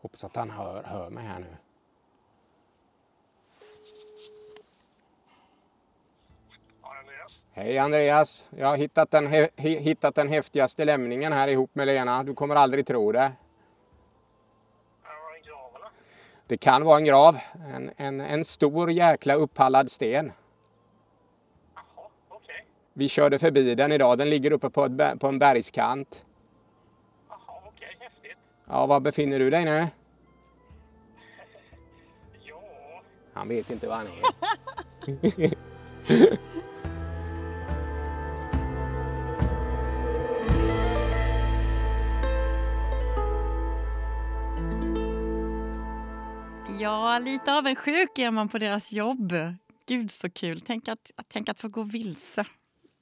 Hoppas att han hör, hör mig här nu. Hej Andreas! Jag har hittat den, he, hittat den häftigaste lämningen här ihop med Lena. Du kommer aldrig tro det. Det kan vara en grav. En, en, en stor jäkla upphallad sten. Vi körde förbi den idag. Den ligger uppe på, ett, på en bergskant. Ja, var befinner du dig nu? Ja, Han vet inte var han är. Ja, lite avundsjuk är man på deras jobb. Gud så kul. Tänk att, tänk att få gå vilse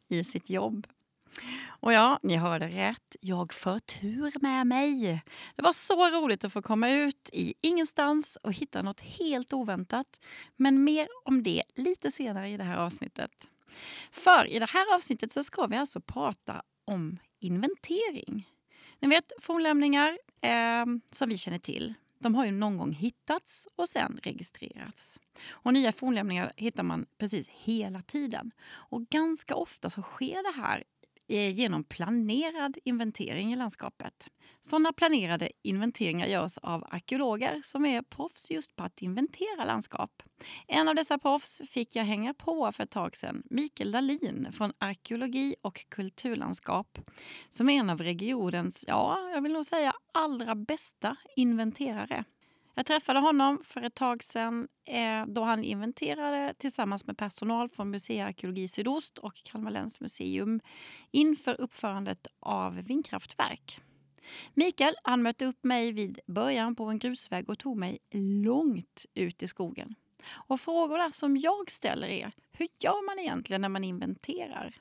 i sitt jobb. Och ja, ni hörde rätt. Jag för tur med mig. Det var så roligt att få komma ut i ingenstans och hitta något helt oväntat. Men mer om det lite senare i det här avsnittet. För i det här avsnittet så ska vi alltså prata om inventering. Ni vet fornlämningar eh, som vi känner till. De har ju någon gång hittats och sen registrerats. Och nya fornlämningar hittar man precis hela tiden. Och ganska ofta så sker det här genom planerad inventering i landskapet. Sådana planerade inventeringar görs av arkeologer som är proffs just på att inventera landskap. En av dessa proffs fick jag hänga på för ett tag sedan, Mikael Dahlin från Arkeologi och kulturlandskap som är en av regionens, ja, jag vill nog säga allra bästa inventerare. Jag träffade honom för ett tag sedan eh, då han inventerade tillsammans med personal från Museiarkeologi Sydost och Kalmar läns museum inför uppförandet av vindkraftverk. Mikael han mötte upp mig vid början på en grusväg och tog mig långt ut i skogen. Och frågorna som jag ställer är, hur gör man egentligen när man inventerar?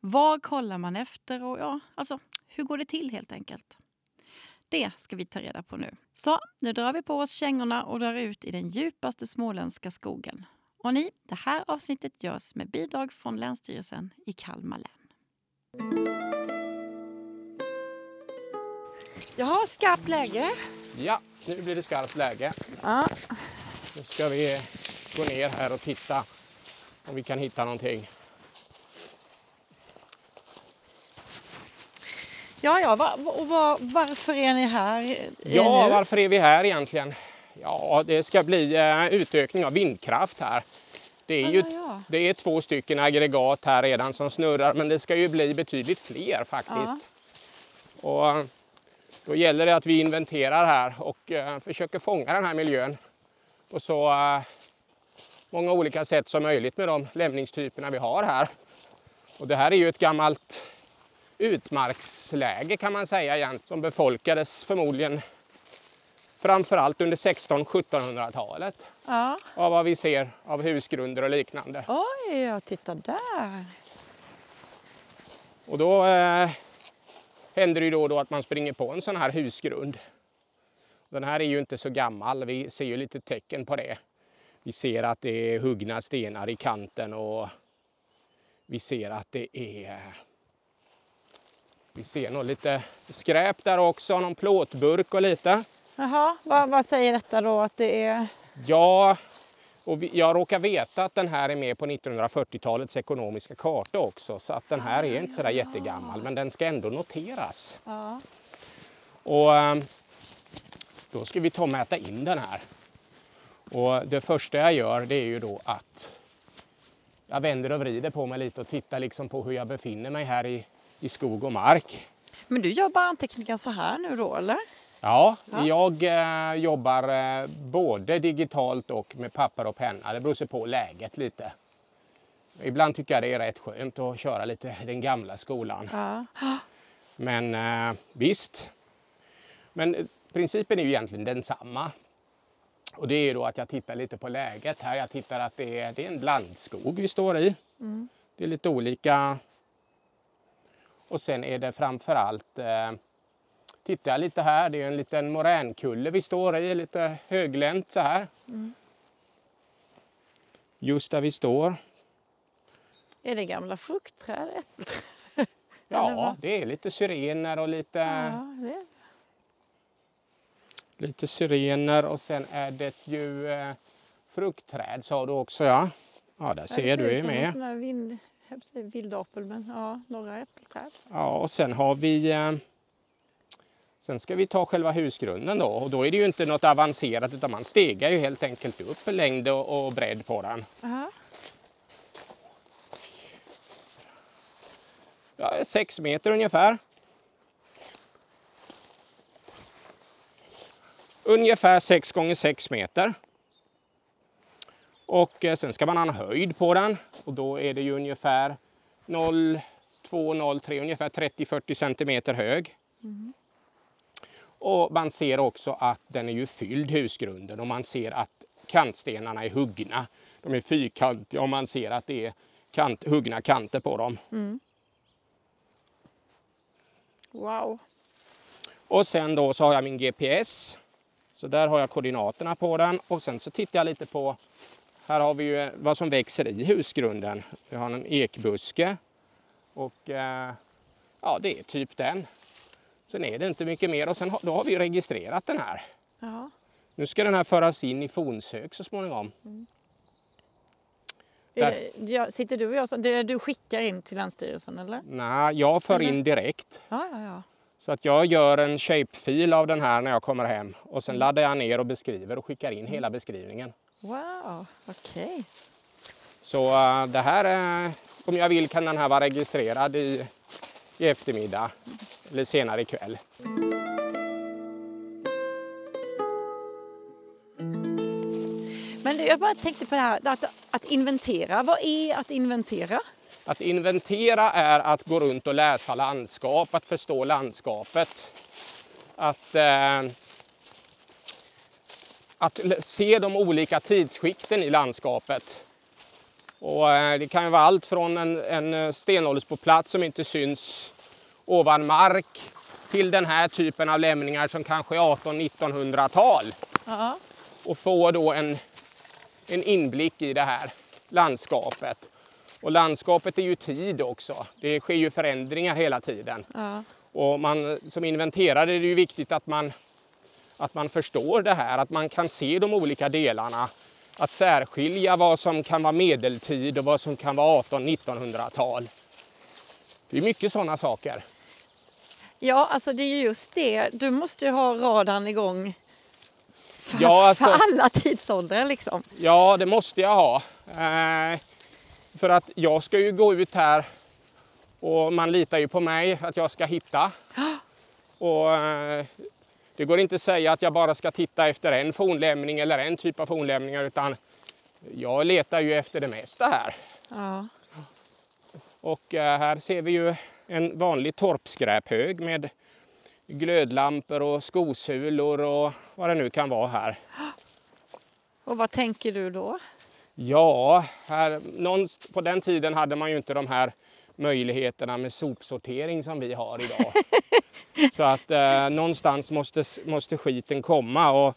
Vad kollar man efter och ja, alltså, hur går det till helt enkelt? Det ska vi ta reda på nu. Så nu drar vi på oss kängorna och drar ut i den djupaste småländska skogen. Och ni, det här avsnittet görs med bidrag från Länsstyrelsen i Kalmar län. Jaha, skarpt läge. Ja, nu blir det skarpt läge. Ja. Nu ska vi gå ner här och titta om vi kan hitta någonting. Ja, ja, va, och va, varför är ni här eh, Ja, nu? varför är vi här egentligen? Ja, det ska bli eh, utökning av vindkraft här. Det är, ju, Ja, ja, det är två stycken aggregat här redan som snurrar men det ska ju bli betydligt fler faktiskt. Och eh, då gäller det att vi inventerar här och eh, försöker fånga den här miljön på så eh, många olika sätt som möjligt med de lämningstyperna vi har här. Och det här är ju ett gammalt utmarksläge kan man säga igen som befolkades förmodligen framförallt under 1600-1700-talet Ja. av vad vi ser av husgrunder och liknande. Oj, ja, titta där. Och då eh, händer det ju då och då att man springer på en sån här husgrund. Den här är ju inte så gammal, vi ser ju lite tecken på det. Vi ser att det är huggna stenar i kanten och vi ser att det är... Vi ser nog lite skräp där också, någon plåtburk och lite. Jaha, vad, vad säger detta då att det är? Ja, och vi- jag råkar veta att den här är med på 1940-talets ekonomiska karta också. Så att den här är inte sådär jättegammal, men den ska ändå noteras. Ja. Och ehm, då ska vi ta och mäta in den här. Och det första jag gör det är ju då att jag vänder och vrider på mig lite och tittar liksom på hur jag befinner mig här i, i skog och mark. Men du gör bara anteckningar så här nu då, eller? Ja, Ja. jag eh, jobbar eh, både digitalt och med papper och penna. Det beror sig på läget lite. Ibland tycker jag det är rätt skönt att köra lite den gamla skolan. Ja. Men eh, visst. Men eh, principen är ju egentligen densamma. Och det är ju då att jag tittar lite på läget här. Jag tittar att det är, det är en blandskog vi står i. Det är lite olika. Och sen är det framförallt eh, Tittar jag lite här, det är en liten moränkulle vi står i, lite höglänt så här. Just där vi står. Är det gamla fruktträd, äppelträd? Ja, det är lite syrener och lite Ja, det. lite syrener och sen är det ju eh, fruktträd sa du också ja. Ja, där ser du är med. Vind, säga vildapel, men ja, några äppelträd. Ja, och sen har vi eh, Sen ska vi ta själva husgrunden då och då är det ju inte något avancerat utan man stegar ju helt enkelt upp längd och, och bredd på den. Ja. Ja, sex meter ungefär. Ungefär 6 gånger 6 meter. Och eh, sen ska man ha en höjd på den och då är det ju ungefär 0, 2, 0, 3, ungefär 30-40 centimeter hög. Och man ser också att den är ju fylld husgrunden och man ser att kantstenarna är huggna. De är fyrkantiga och man ser att det är kant, huggna kanter på dem. Wow. Och sen då så har jag min GPS. Så där har jag koordinaterna på den och sen så tittar jag lite på här har vi ju vad som växer i husgrunden. Vi har en ekbuske och eh, ja, det är typ den. Sen är det inte mycket mer och sen har, då har vi registrerat den här. Ja. Nu ska den här föras in i fonsök så småningom. Är Där. det, ja, sitter du och jag som, du skickar in till Länsstyrelsen eller? Nej, jag för in direkt. Ja, ja, ja. Så att jag gör en shapefil av den här när jag kommer hem och sen laddar jag ner och beskriver och skickar in hela beskrivningen. Wow, okej. Så eh, det här, är, om jag vill kan den här vara registrerad i, i eftermiddag eller senare ikväll. Men du, jag bara tänkte på det här att, att inventera. Vad är att inventera? Att inventera är att gå runt och läsa landskap, att förstå landskapet. Att, eh, att se de olika tidsskikten i landskapet. Och, eh, det kan ju vara allt från en, en eh, stenåldersboplats som inte syns ovan mark till den här typen av lämningar som kanske är 1800-1900-tal Ja. och få då en, en inblick i det här landskapet. Och landskapet är ju tid också. Det sker ju förändringar hela tiden. ja. Och man, som inventerare är det ju viktigt att man, att man förstår det här, att man kan se de olika delarna. Att särskilja vad som kan vara medeltid och vad som kan vara 1800-1900-tal. Det är mycket sådana saker. Ja, alltså det är ju just det. Du måste ju ha radarn igång för, Ja, alltså- för alla tidsåldrar liksom. Ja, det måste jag ha. Eh, för att jag ska ju gå ut här och man litar ju på mig att jag ska hitta. Och eh, det går inte att säga att jag bara ska titta efter en fornlämning eller en typ av fornlämningar utan jag letar ju efter det mesta här. Ja. Och eh, här ser vi ju en vanlig torpskräphög med glödlampor och skosulor och vad det nu kan vara här. Och vad tänker du då? Ja, här, någonst- på den tiden hade man ju inte de här möjligheterna med sopsortering som vi har idag. Så att eh, någonstans måste, måste skiten komma och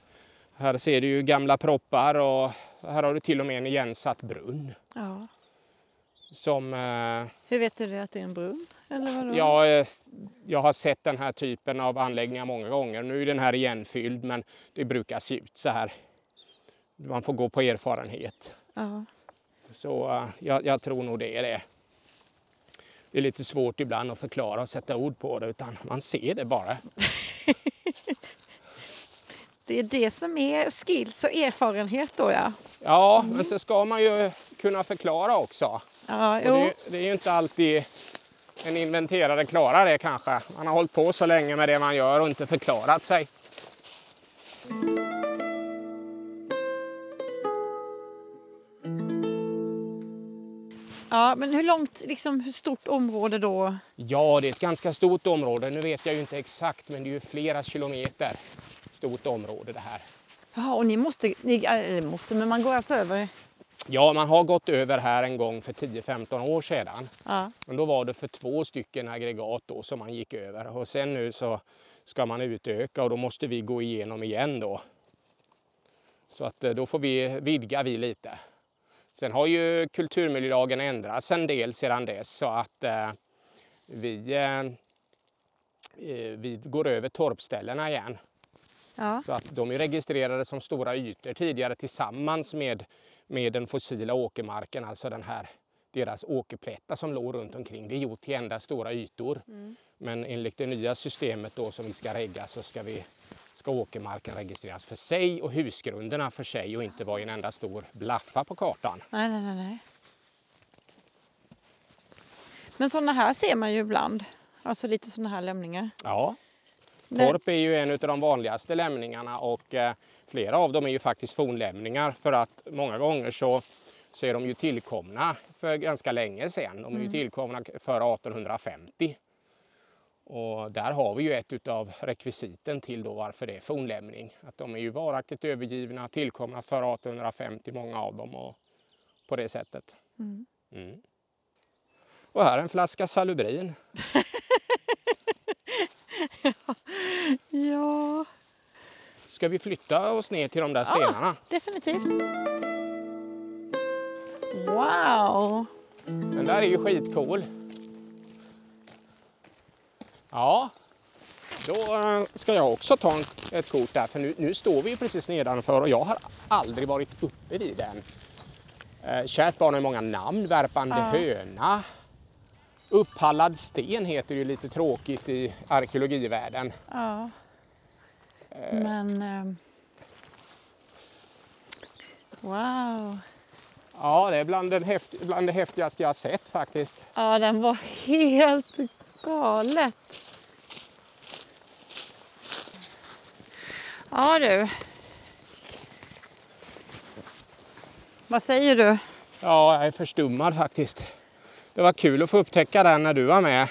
här ser du ju gamla proppar och här har du till och med en igensatt brunn. Ja. Som, eh, Hur vet du det att det är en brunn? Eller vadå? jag, eh, jag har sett den här typen av anläggningar många gånger. Nu är den här igenfylld men det brukar se ut så här. Man får gå på erfarenhet. Ja. Så eh, jag, jag tror nog det är det. Det är lite svårt ibland att förklara och sätta ord på det utan man ser det bara. Det är det som är skills och erfarenhet då ja. Ja, men så ska man ju kunna förklara också. Ja, jo. det, det är ju inte alltid en inventerare klarar det kanske. Man har hållit på så länge med det man gör och inte förklarat sig. Ja, men hur långt, liksom hur stort område då? Ja, det är ett ganska stort område. Nu vet jag ju inte exakt men det är ju flera kilometer stort område det här. Ja, och ni måste, ni, måste, men man går alltså över? Ja, man har gått över här en gång för 10-15 år sedan. Ja. Men då var det för två stycken aggregat då som man gick över. Och sen nu så ska man utöka och då måste vi gå igenom igen då. Så att eh, då får vi vidga vi lite. Sen har ju kulturmiljölagen ändrats en del sedan dess så att eh, vi, eh, eh, vi går över torpställena igen. Ja. Så att de är registrerade som stora ytor tidigare tillsammans med, med den fossila åkermarken, alltså den här deras åkerplättar som låg runt omkring. Det är gjort till enda stora ytor. Men enligt det nya systemet då som vi ska regga så ska, vi, ska åkermarken registreras för sig och husgrunderna för sig och inte vara en enda stor blaffa på kartan. Nej, nej, nej, nej. Men sådana här ser man ju ibland. Alltså lite sådana här lämningar. Ja, torp är ju en av de vanligaste lämningarna och eh, flera av dem är ju faktiskt fornlämningar för att många gånger så, så är de ju tillkomna för ganska länge sedan. De är ju tillkomna före 1850. Och där har vi ju ett utav rekvisiten till då varför det är fornlämning. Att de är ju varaktigt övergivna, tillkomna före 1850 många av dem och på det sättet. Mm. Och här är en flaska Salubrin. Ja, Ska vi flytta oss ner till de där stenarna? definitivt. Wow! Den där är ju skitcool. Ja, då eh, ska jag också ta en, ett kort där för nu, nu står vi precis nedanför och jag har aldrig varit uppe vid den. Eh, kärt barn har många namn, värpande höna. Upphallad sten heter ju lite tråkigt i arkeologivärlden. Ja. Men... ehm, wow! Ja, det är bland, den häft, bland det häftigaste jag sett faktiskt. Ja, den var helt galet. Ja du. Vad säger du? Ja, jag är förstummad faktiskt. Det var kul att få upptäcka den när du var med.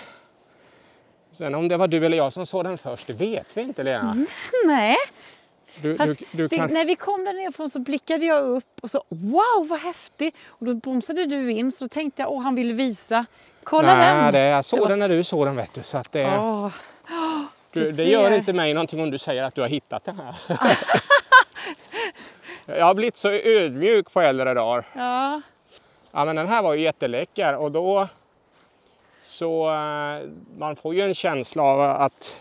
Sen om det var du eller jag som såg den först, det vet vi inte Lena. Nej. Du, du, du det, kan... När vi kom där nerifrån så blickade jag upp och så wow vad häftig. Och då bromsade du in så tänkte jag åh han vill visa. Kolla Nej, den! det, jag såg Det var den så- när du såg den vet du. Så att det, Åh, du, du det gör inte mig någonting om du säger att du har hittat den här. jag har blivit så ödmjuk på äldre dagar. ja. Ja, men den här var ju jätteläcker och då så eh, man får ju en känsla av att,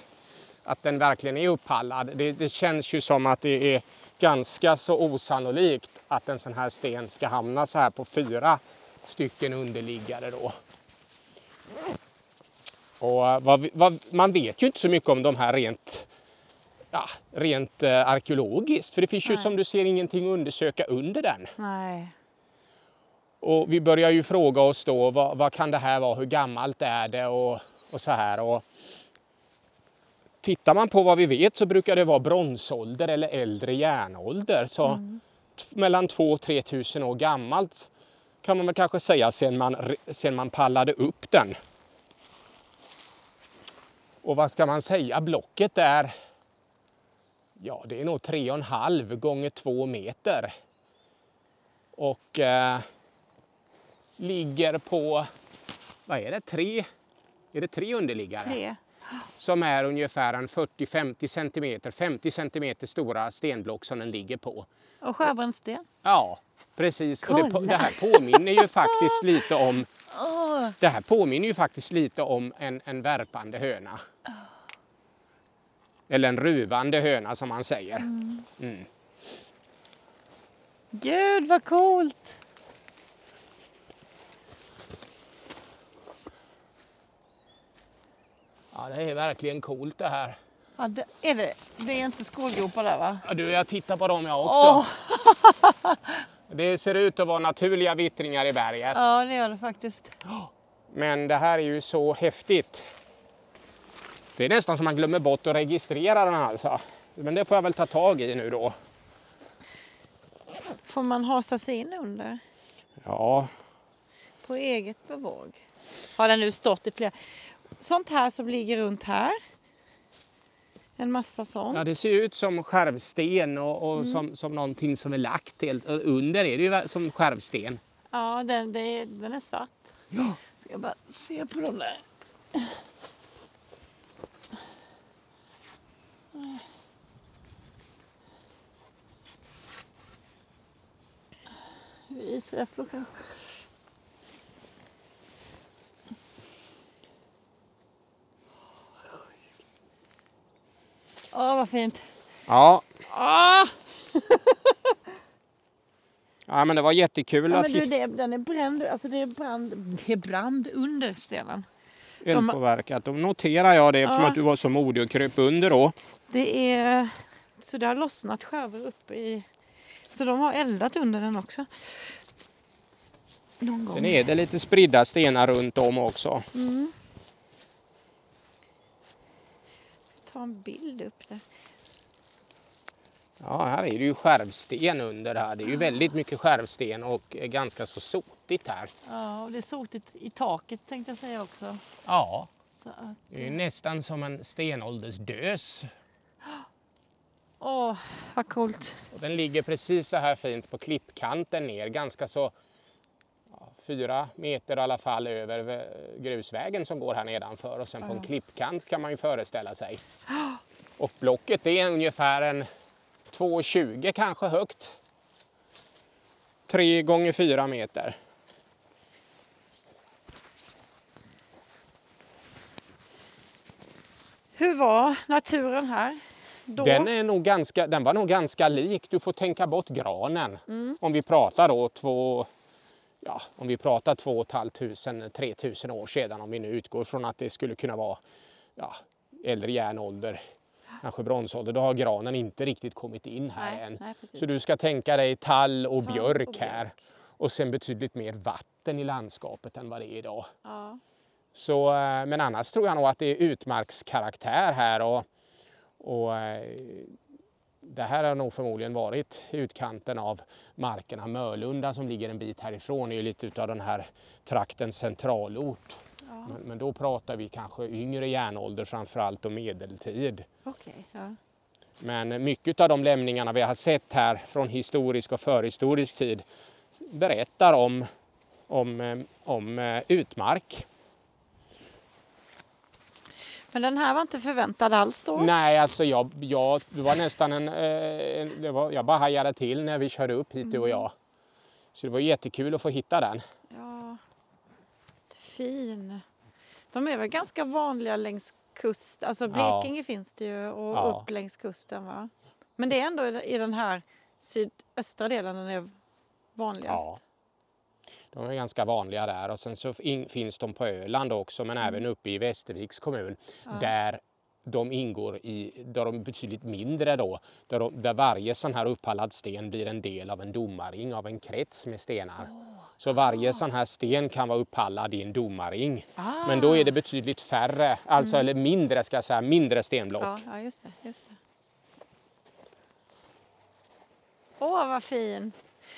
att den verkligen är upphallad. Det, det känns ju som att det är ganska så osannolikt att en sån här sten ska hamna så här på fyra stycken underliggare då. Och eh, vad, vad, man vet ju inte så mycket om de här rent, ja, rent eh, arkeologiskt. För det finns ju Nej. som du ser ingenting att undersöka under den. Nej. Och vi börjar ju fråga oss då, vad, vad kan det här vara? Hur gammalt är det? Och, och så här. Och tittar man på vad vi vet så brukar det vara bronsålder eller äldre järnålder. Så t- mellan 2 och 3 tusen år gammalt kan man väl kanske säga sen man, sen man pallade upp den. Och vad ska man säga? Blocket är, ja det är nog 3,5 gånger 2 meter. Och eh, ligger på, vad är det, tre, är det tre underliggare? Tre. Som är ungefär en 40-50 centimeter, 50 centimeter stora stenblock som den ligger på. Och skärbrännsten. Ja, precis. Och det, det här påminner ju faktiskt lite om det här påminner ju faktiskt lite om en, en värpande höna. Eller en ruvande höna som man säger. Mm. Gud vad coolt! Ja, det är verkligen coolt det här. Ja, det, är det, det är inte skålgropar där va? Ja, du, jag tittar på dem jag också. Åh, Det ser ut att vara naturliga vittringar i berget. ja det gör det faktiskt. Men det här är ju så häftigt. Det är nästan som man glömmer bort att registrera den alltså. Men det får jag väl ta tag i nu då. Får man hasa sig in under? Ja, På eget bevåg. Har den nu stått i flera... Sånt här som ligger runt här. En massa sånt. ja det ser ut som skärvsten och, och som, som någonting som är lagt helt. Under är det ju som skärvsten. Ja, den, det är, den är svart. Ja. Ska bara se på dem där. Isräfflor kanske. Åh, vad fint. Ja, Ah! ja men det var jättekul Ja, att men du, det, den är bränd, alltså det är brand, det är brand under stenen. eldpåverkat. Då noterar jag det eftersom Ja. att du var så modig och kröp under då. Det är... Så det har lossnat skärvor uppe i... Så de har eldat under den också. Någon gång. Sen är det lite spridda stenar runt om också. Mm. Ska ta en bild upp där. Ja, här är det ju skärvsten under här. Det är ju väldigt mycket skärvsten och eh, ganska så sotigt här. Ja, och det är sotigt i taket tänkte jag säga också. Ja, att, det är ju nästan som en stenåldersdös. åh, vad coolt. Och den ligger precis så här fint på klippkanten ner, ganska så fyra meter i alla fall över vä- grusvägen som går här nedanför och sen på en klippkant kan man ju föreställa sig. Och blocket är ungefär en 2,20 kanske högt. 3 gånger 4 meter. Hur var naturen här? Då? Den, är nog ganska, den var nog ganska lik. Du får tänka bort granen. Om vi pratar då två, ja, om vi pratar två och ett halvt tusen, tre tusen år sedan. Om vi nu utgår från att det skulle kunna vara ja, äldre järnålder, kanske bronsålder. Då har granen inte riktigt kommit in här Nej, än. nej. Så du ska tänka dig tall och Tall björk och här. björk. Och sen betydligt mer vatten i landskapet än vad det är idag. Ja. Så, eh, men annars tror jag nog att det är utmarkskaraktär här. Och, och, eh, det här har nog förmodligen varit utkanten av markerna. Mörlunda som ligger en bit härifrån är ju lite utav den här traktens centralort. Ja. Men, men då pratar vi kanske yngre järnålder framförallt och medeltid. Okej, ja. Men mycket av de lämningarna vi har sett här från historisk och förhistorisk tid berättar om, om, eh, om eh, utmark. Men den här var inte förväntad alls då? Nej, alltså jag, jag, det var nästan en, eh, en det var, jag bara hajade till när vi körde upp hit du och jag. Så det var jättekul att få hitta den. Ja, fin. De är väl ganska vanliga längs kust, alltså Ja. Blekinge finns det ju och Ja. upp längs kusten va? Men det är ändå i den här sydöstra delen den är vanligast. Ja. De är ganska vanliga där och sen så in, finns de på Öland också men även uppe i Västerviks kommun där de ingår i, där de är betydligt mindre då, där, de, där varje sån här upphallad sten blir en del av en domarring, av en krets med stenar. Så varje sån här sten kan vara upphallad i en domarring. Ah. Men då är det betydligt färre, alltså eller mindre ska jag säga, mindre stenblock. Ja, ja just det. Just det. Åh, vad fin.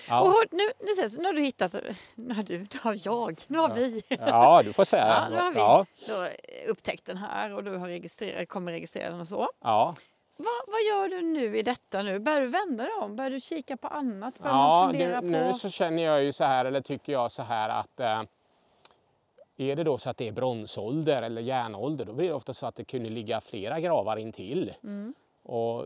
Ja. Och hör- nu, nu, ses, nu har du hittat... Nu har du, nu har jag, nu har vi. Ja, du får säga. Ja, nu har vi Ja, då upptäckt den här och du har registrerat, kommer registrera den och så. ja. Va, vad gör du nu i detta nu? Börjar du vända dig om? Börjar du kika på annat? Börjar Ja, nu, på... nu så känner jag ju så här, eller tycker jag så här att eh, är det då så att det är bronsålder eller järnålder, då blir det ofta så att det kunde ligga flera gravar intill. Mm. Och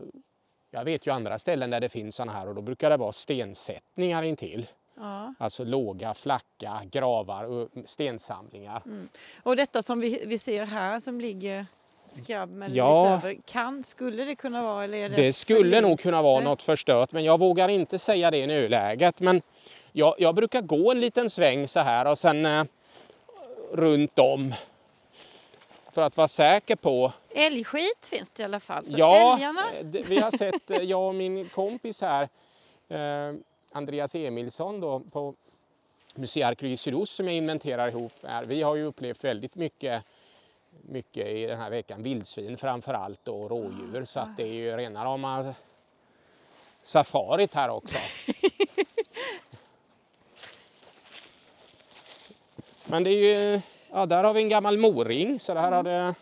jag vet ju andra ställen där det finns sådana här och då brukar det vara stensättningar intill. Ja. Alltså låga, flacka gravar och stensamlingar. Mm. Och detta som vi, vi ser här som ligger skrabb med Ja. lite över. Kan, skulle det kunna vara eller är det Det skulle nog kunna vara något förstört men jag vågar inte säga det i nuläget. Men jag, jag brukar gå en liten sväng så här och sen eh, runt om. För att vara säker på. Älgskit finns det i alla fall. Så ja, älgarna, eh, det- vi har sett, eh, jag och min kompis här, eh, Andreas Emilsson då, på Museiarkeologi Sydost som jag inventerar ihop här. Vi har ju upplevt väldigt mycket mycket i den här veckan. Vildsvin framför allt och rådjur. Så att det är ju rena rama safarit här också. Men det är ju, ja där har vi en gammal moring. Så det här hade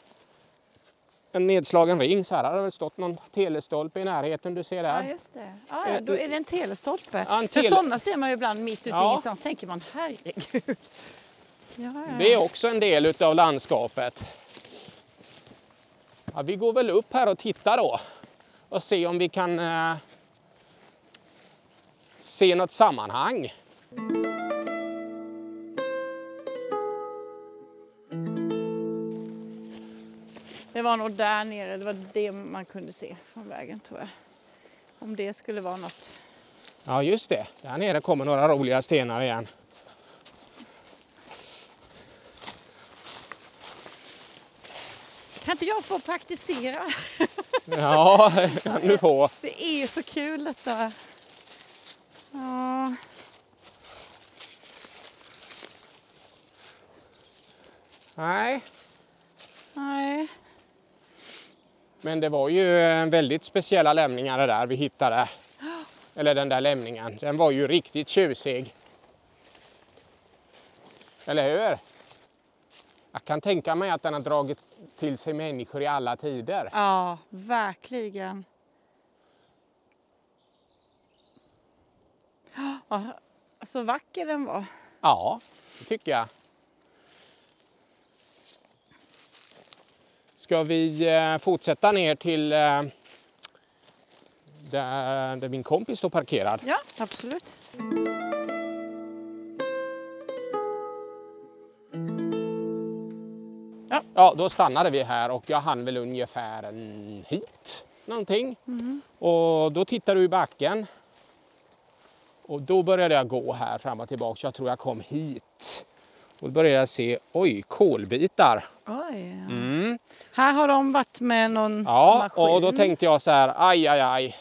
en nedslagen ring. Så här hade det väl stått någon telestolpe i närheten du ser ja där. just det. Ja, ja, då är det en telestolpe. Ja, en För tele- sådana ser man ju ibland mitt ute i Ja. ingenstans. tänker man herregud. Ja, ja. Det är också en del utav landskapet. Ja, vi går väl upp här och tittar då och se om vi kan eh, se något sammanhang. Var nog där nere. Det var det man kunde se från vägen tror jag. Om det skulle vara något. Ja, just det. Där nere kommer några roliga stenar igen. Kan inte jag få praktisera? Ja, det kan du få. Det är så kul detta. Ja. Nej, Nej. Men det var ju eh, väldigt speciella lämningar det där vi hittade. Eller den där lämningen. Den var ju riktigt tjusig. Eller hur? Jag kan tänka mig att den har dragit till sig människor i alla tider. Ja, verkligen. Ja, så vacker den var. Ja, det tycker jag. Ska vi eh, fortsätta ner till eh, där, där min kompis står parkerad? Ja, absolut. Ja, då stannade vi här och jag hann väl ungefär hit någonting. Och då tittade du i backen. Och då började jag gå här fram och tillbaka. Jag tror jag kom hit. Och då började jag se, oj, kolbitar. Oj. Mm. Här har de varit med någon Ja, maskin. och då tänkte jag så här, aj, aj, aj.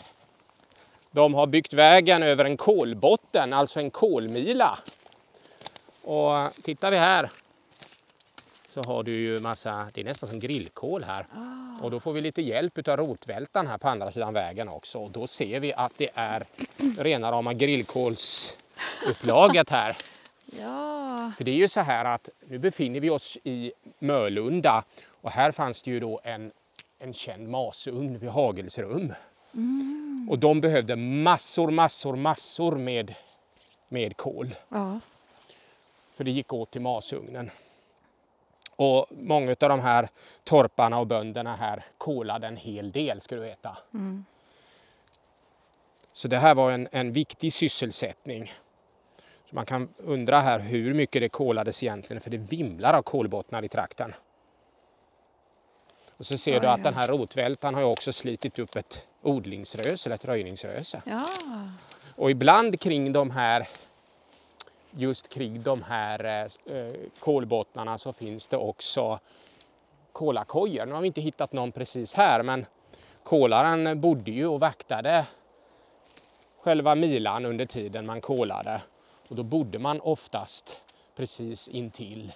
De har byggt vägen över en kolbotten, alltså en kolmila. Och tittar vi här så har du ju massa, det är nästan som grillkol här. Och då får vi lite hjälp av rotvältan här på andra sidan vägen också. Och då ser vi att det är rena rama grillkolsupplaget här. Ja, För det är ju så här att nu befinner vi oss i Mölunda och här fanns det ju då en, en känd masugn vid Hagelsrum. Och de behövde massor, massor, massor med, med kol. ja. För det gick åt till masugnen. Och många av de här torparna och bönderna här kolade en hel del ska du veta. Så det här var en, en viktig sysselsättning. Man kan undra här hur mycket det kolades egentligen för det vimlar av kolbottnar i trakten. Och så ser du Oj, att ja. den här rotvältan har ju också slitit upp ett odlingsröse eller ett röjningsröse. ja. Och ibland kring de här just kring de här eh, eh, kolbottnarna så finns det också kolakojor. Nu har vi inte hittat någon precis här men kolaren bodde ju och vaktade själva milan under tiden man kolade. Och då bodde man oftast precis intill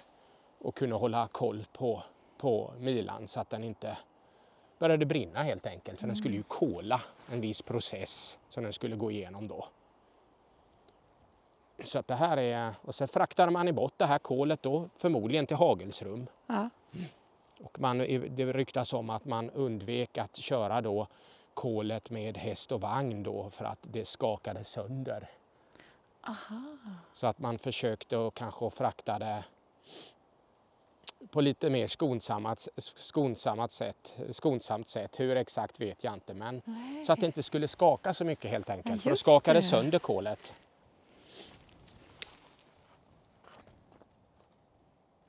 och kunde hålla koll på, på milan så att den inte började brinna helt enkelt. För den skulle ju kola en viss process som den skulle gå igenom då. Så att det här är, och sen fraktade man i bort det här kolet då förmodligen till Hagelsrum. ja. Och man, det ryktas om att man undvek att köra då kolet med häst och vagn då för att det skakade sönder. Aha. Så att man försökte att kanske frakta det på lite mer skonsamt, skonsamt, sätt, skonsamt sätt. Hur exakt vet jag inte men Nej. så att det inte skulle skaka så mycket helt enkelt. Ja, för då just skakade det. sönder kolet.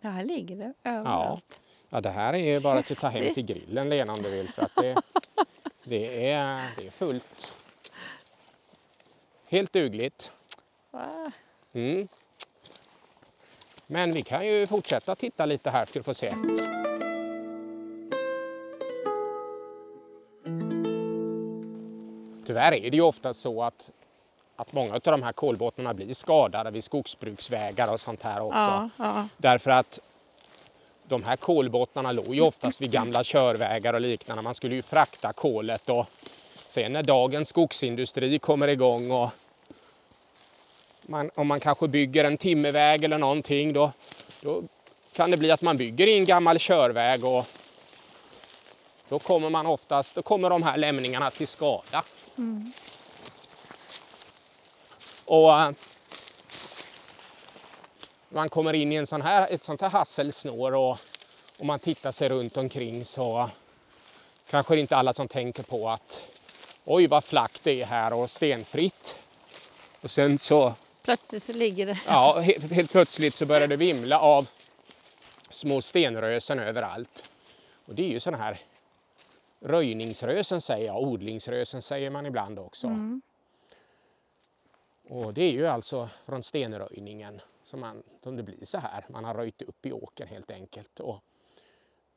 Ja, här ligger det överallt. Ja, det här är ju bara att ta hem till grillen Lena om du vill. För att det, det, är, det är fullt. Helt dugligt. Mm. Men vi kan ju fortsätta titta lite här ska du få se. Tyvärr är det ju ofta så att, att många av de här kolbottnarna blir skadade vid skogsbruksvägar och sånt här också. Ja, ja. Därför att de här kolbottnarna låg ju oftast vid gamla körvägar och liknande. Man skulle ju frakta kolet och sen när dagens skogsindustri kommer igång och man, om man kanske bygger en timmerväg eller någonting då, då kan det bli att man bygger i en gammal körväg och då kommer man oftast, då kommer de här lämningarna till skada. Och eh, man kommer in i en sån här, ett sånt här hasselsnår och om man tittar sig runt omkring så kanske det inte alla som tänker på att oj vad flackt det är här och stenfritt. Och sen så, Plötsligt så ligger det. ja, helt, helt plötsligt så börjar det vimla av små stenrösen överallt. Och det är ju sån här röjningsrösen säger jag, odlingsrösen säger man ibland också. Mm. Och det är ju alltså från stenröjningen som, man, som det blir så här. Man har röjt upp i åkern helt enkelt. Och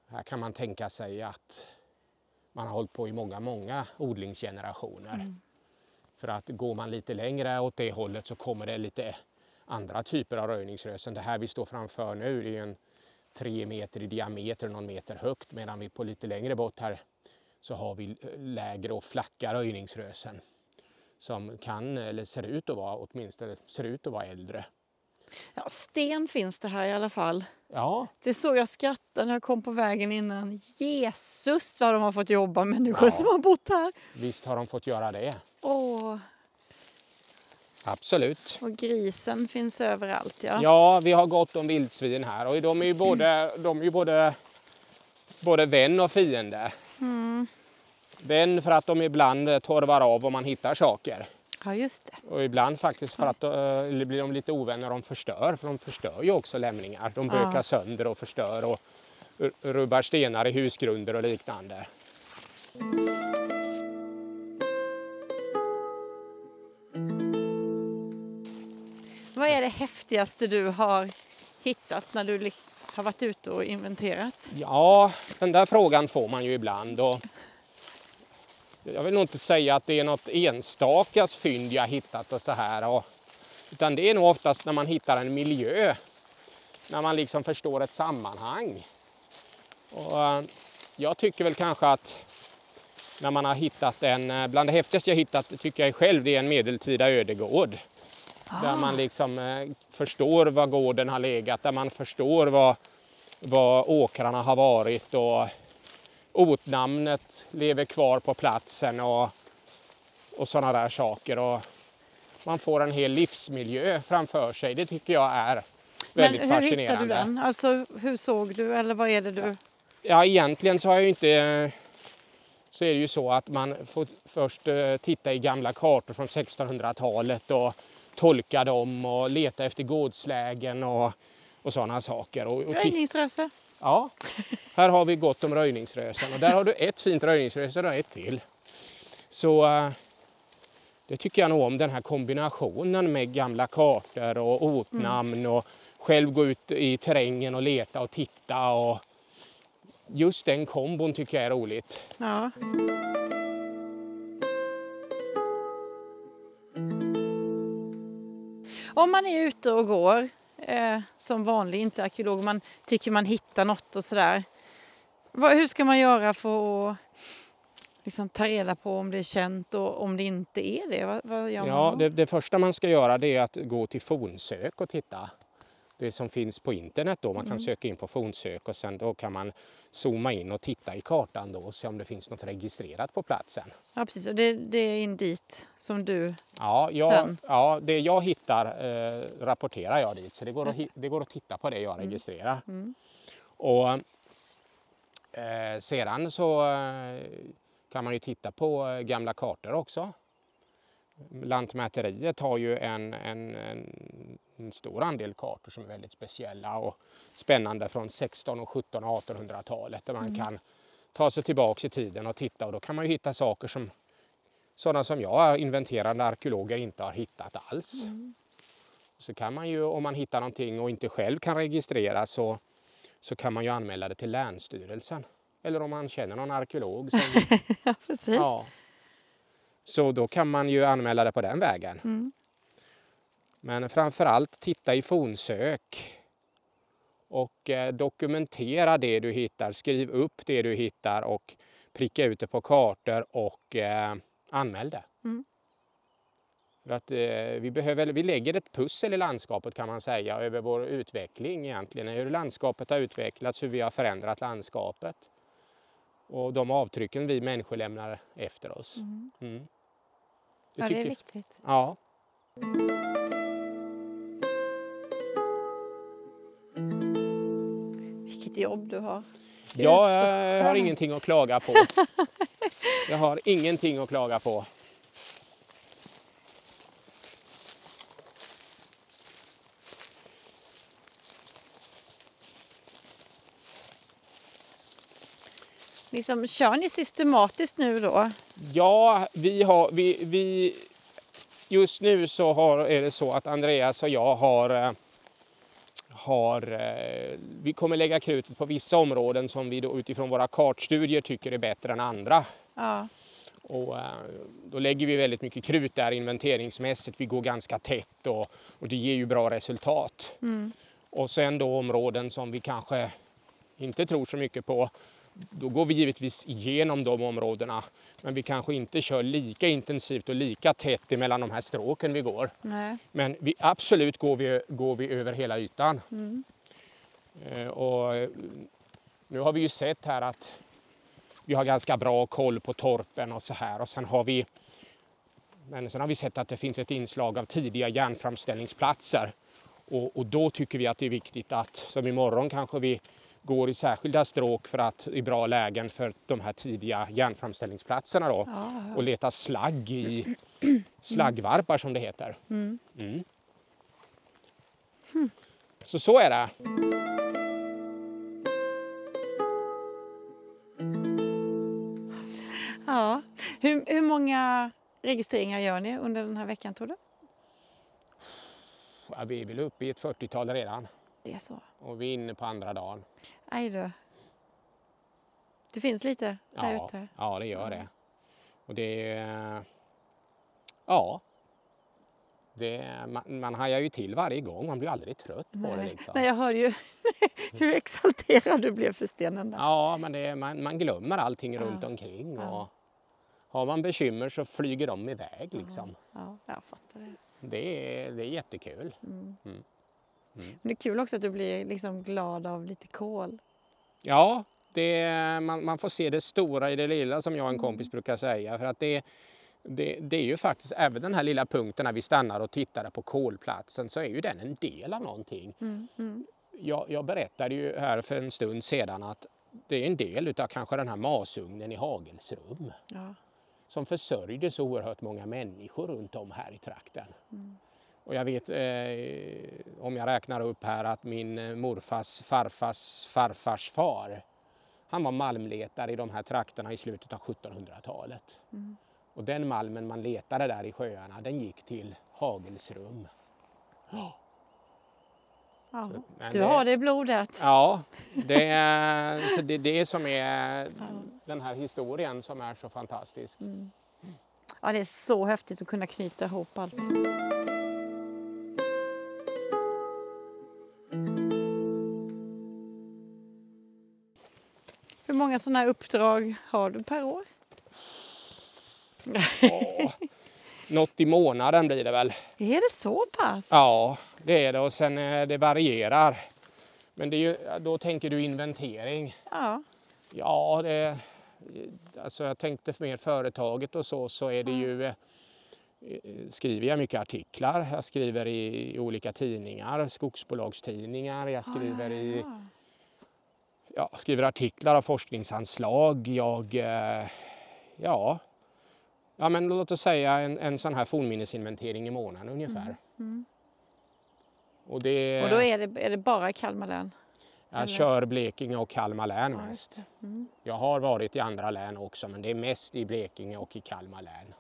här kan man tänka sig att man har hållit på i många, många odlingsgenerationer. För att går man lite längre åt det hållet så kommer det lite andra typer av röjningsrösen. Det här vi står framför nu det är en tre meter i diameter någon meter högt medan vi på lite längre bort här så har vi lägre och flacka röjningsrösen som kan, eller ser ut att vara, åtminstone ser ut att vara äldre. Ja, sten finns det här i alla fall. Ja, Det såg jag skratta när jag kom på vägen innan. Jesus vad de har fått jobba, människor Ja. som har bott här. visst har de fått göra det. Åh, Absolut. och grisen finns överallt. Ja. Ja, vi har gott om vildsvin här och de är ju både, de är ju både, både vän och fiende. Vän för att de ibland torvar av om man hittar saker. ja, just det. Och ibland faktiskt för att eh, eller blir de lite ovänner och de förstör. För de förstör ju också lämningar. De bökar Ja. sönder och förstör och rubbar stenar i husgrunder och liknande. Det häftigaste du har hittat när du har varit ute och inventerat? Ja, den där frågan får man ju ibland. Och jag vill nog inte säga att det är något enstaka fynd jag hittat och så här. Och, utan det är nog oftast när man hittar en miljö. När man liksom förstår ett sammanhang. Och, eh, jag tycker väl kanske att när man har hittat en, eh, bland det häftigaste jag hittat tycker jag själv det är en medeltida ödegård. Där man liksom eh, förstår var gården har legat, där man förstår vad, vad åkrarna har varit och ortnamnet lever kvar på platsen och, och sådana där saker. Och man får en hel livsmiljö framför sig. Det tycker jag är väldigt Men hur hittade fascinerande. du den? Alltså, hur såg du eller vad är det du... Ja, egentligen så har jag inte... Så är det ju så att man får först eh, titta i gamla kartor från 1600-talet och tolka dem och leta efter gårdslägen och, och sådana saker. Och, och Röjningsröse? ja, här har vi gott om röjningsrösen och där har du ett fint röjningsröse och ett till. Så eh, det tycker jag nog om, den här kombinationen med gamla kartor och ortnamn och själv gå ut i terrängen och leta och titta. Och just den kombon tycker jag är roligt. Ja. Om man är ute och går eh, som vanlig, inte arkeolog, man tycker man hittar något och sådär. Hur ska man göra för att liksom, ta reda på om det är känt och om det inte är det? Vad, vad Ja, det, det första man ska göra är att gå till fornsök och titta. Det som finns på internet då. Man kan söka in på fornsök och sen då kan man zooma in och titta i kartan då och se om det finns något registrerat på platsen. Ja, precis. Och det, det är in dit som du... Ja, jag, Sen? ja det jag hittar eh, rapporterar jag dit. Så det går, att, det går att titta på det jag registrerar. Mm. Och eh, sedan så eh, kan man ju titta på eh, gamla kartor också. Lantmäteriet har ju en, en, en, stor andel kartor som är väldigt speciella och spännande från 16, och 17 och 1800-talet där man kan ta sig tillbaks i tiden och titta och då kan man ju hitta saker som sådana som jag, inventerande arkeologer, inte har hittat alls. Så kan man ju, om man hittar någonting och inte själv kan registrera så, så kan man ju anmäla det till Länsstyrelsen. Eller om man känner någon arkeolog. Som, Ja, precis. ja. Så då kan man ju anmäla det på den vägen. Mm. Men framför allt titta i fornsök och eh, dokumentera det du hittar. Skriv upp det du hittar och pricka ut det på kartor och eh, anmäl det. Mm. För att, eh, vi, behöver, vi lägger ett pussel i landskapet kan man säga över vår utveckling egentligen. Hur landskapet har utvecklats, hur vi har förändrat landskapet. Och de avtrycken vi människor lämnar efter oss. Mm. Mm. Ja, det är viktigt. Ja. Vilket jobb du har. Jag så eh, har skönt. ingenting att klaga på. Jag har ingenting att klaga på. Liksom, kör ni systematiskt nu då? Ja, vi har, vi, vi, just nu så har, är det så att Andreas och jag har, eh, har eh, vi kommer lägga krutet på vissa områden som vi då utifrån våra kartstudier tycker är bättre än andra. Ja. Och, eh, då lägger vi väldigt mycket krut där inventeringsmässigt. Vi går ganska tätt och, och det ger ju bra resultat. Och sen då områden som vi kanske inte tror så mycket på. Då går vi givetvis igenom de områdena. Men vi kanske inte kör lika intensivt och lika tätt emellan de här stråken vi går. Nej. Men vi, absolut går vi, går vi över hela ytan. Eh, och eh, nu har vi ju sett här att vi har ganska bra koll på torpen och så här. Och sen har vi, men sen har vi sett att det finns ett inslag av tidiga järnframställningsplatser. Och, och då tycker vi att det är viktigt att, som imorgon kanske vi går i särskilda stråk för att, i bra lägen för de här tidiga järnframställningsplatserna då. Och leta slagg i slaggvarpar som det heter. Mm. Så så är det. Ja. Hur, hur många registreringar gör ni under den här veckan tror du? Ja, vi är väl uppe i ett 40-tal redan Det är så. och vi är inne på andra dagen. Aj då. Det finns lite där Ja, ute. ja det gör det. Och det är... Ja. Det, man, man hajar ju till varje gång, man blir aldrig trött på det. Nej. Liksom. Nej, jag hör ju hur exalterad du blev för stenen där. Ja, men det, man, man glömmer allting Ja. runt omkring. Ja. Och har man bekymmer så flyger de iväg. Liksom. Ja, jag fattar det. Det, är, det är jättekul. Men det är kul också att du blir liksom glad av lite kol. Ja, det, man, man får se det stora i det lilla som jag och en Mm. kompis brukar säga. För att det, det, det är ju faktiskt, även den här lilla punkten när vi stannar och tittar på kolplatsen så är ju den en del av någonting. Mm, mm. Jag, jag berättade ju här för en stund sedan att det är en del utav kanske den här masugnen i Hagelsrum Ja. som försörjde så oerhört många människor runt om här i trakten. Och jag vet, eh, om jag räknar upp här, att min eh, morfars farfars farfars far, han var malmletare i de här trakterna i slutet av 1700-talet. Och den malmen man letade där i sjöarna, den gick till Hagelsrum. Ja. men Du det- har det i blodet. Ja, det är, så det det som är den här historien som är så fantastisk. Ja, det är så häftigt att kunna knyta ihop allt. Många sådana här uppdrag har du per år? Åh, något i månaden blir det väl. Är det så pass? Ja, det är det och sen eh, det varierar. Men det är ju, då tänker du inventering. Ja. Ja, det, alltså jag tänkte mer företaget och så, så är det ju eh, skriver jag mycket artiklar. Jag skriver i, i olika tidningar, skogsbolagstidningar. Jag skriver i Ja. skriver artiklar av forskningsanslag. Jag, eh, ja, ja men låt oss säga en, en sån här fornminnesinventering i månaden ungefär. Och det, Och då är det, är det bara i Kalmar län? jag eller? kör Blekinge och Kalmar län Ja, mest. Mm. Jag har varit i andra län också men det är mest i Blekinge och i Kalmar län.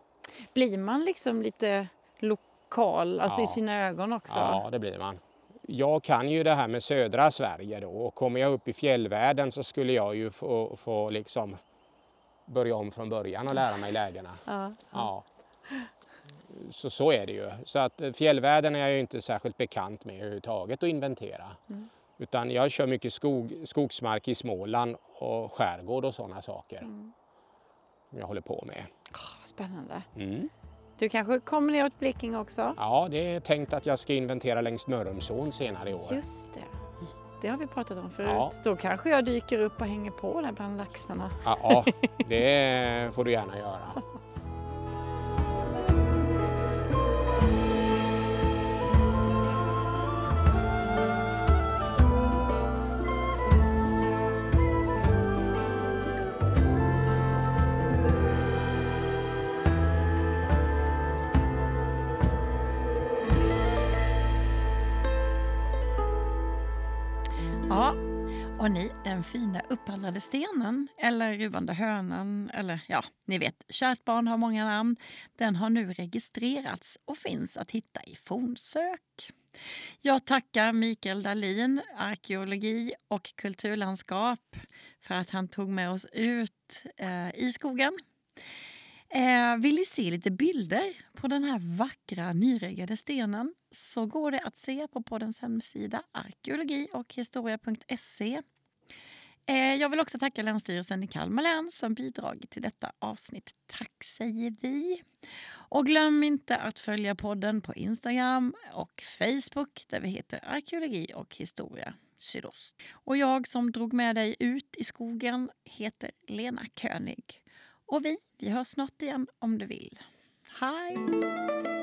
Blir man liksom lite lokal, alltså i Ja. sina ögon också? Ja, det blir man. Jag kan ju det här med södra Sverige då och kommer jag upp i fjällvärlden så skulle jag ju få, få liksom börja om från början och lära mig lägena. Ja. Ja. Så, så är det ju. Så att eh, fjällvärlden är jag ju inte särskilt bekant med överhuvudtaget att inventera. Utan jag kör mycket skog, skogsmark i Småland och skärgård och sådana saker. Som jag håller på med. Spännande. Mm. Du kanske kommer ner åt Blekinge också? Ja, det är tänkt att jag ska inventera längs Mörrumsån senare i år. Just det. Det har vi pratat om förut. Ja. Då kanske jag dyker upp och hänger på där bland laxarna. Ja, ja, det får du gärna göra. Ja, och ni, den fina uppallade stenen eller ruvande hönan eller ja, ni vet, kärt barn har många namn. Den har nu registrerats och finns att hitta i fornsök. Jag tackar Mikael Dahlin, arkeologi och kulturlandskap, för att han tog med oss ut eh, i skogen. Eh, vill ni se lite bilder på den här vackra nyreggade stenen så går det att se på poddens hemsida arkeologi och historia.se. Eh, jag vill också tacka Länsstyrelsen i Kalmar län som bidragit till detta avsnitt. Tack säger vi. Och glöm inte att följa podden på Instagram och Facebook där vi heter Arkeologi och historia sydost. Och jag som drog med dig ut i skogen heter Lena König. Och vi, vi hörs snart igen om du vill. Hej!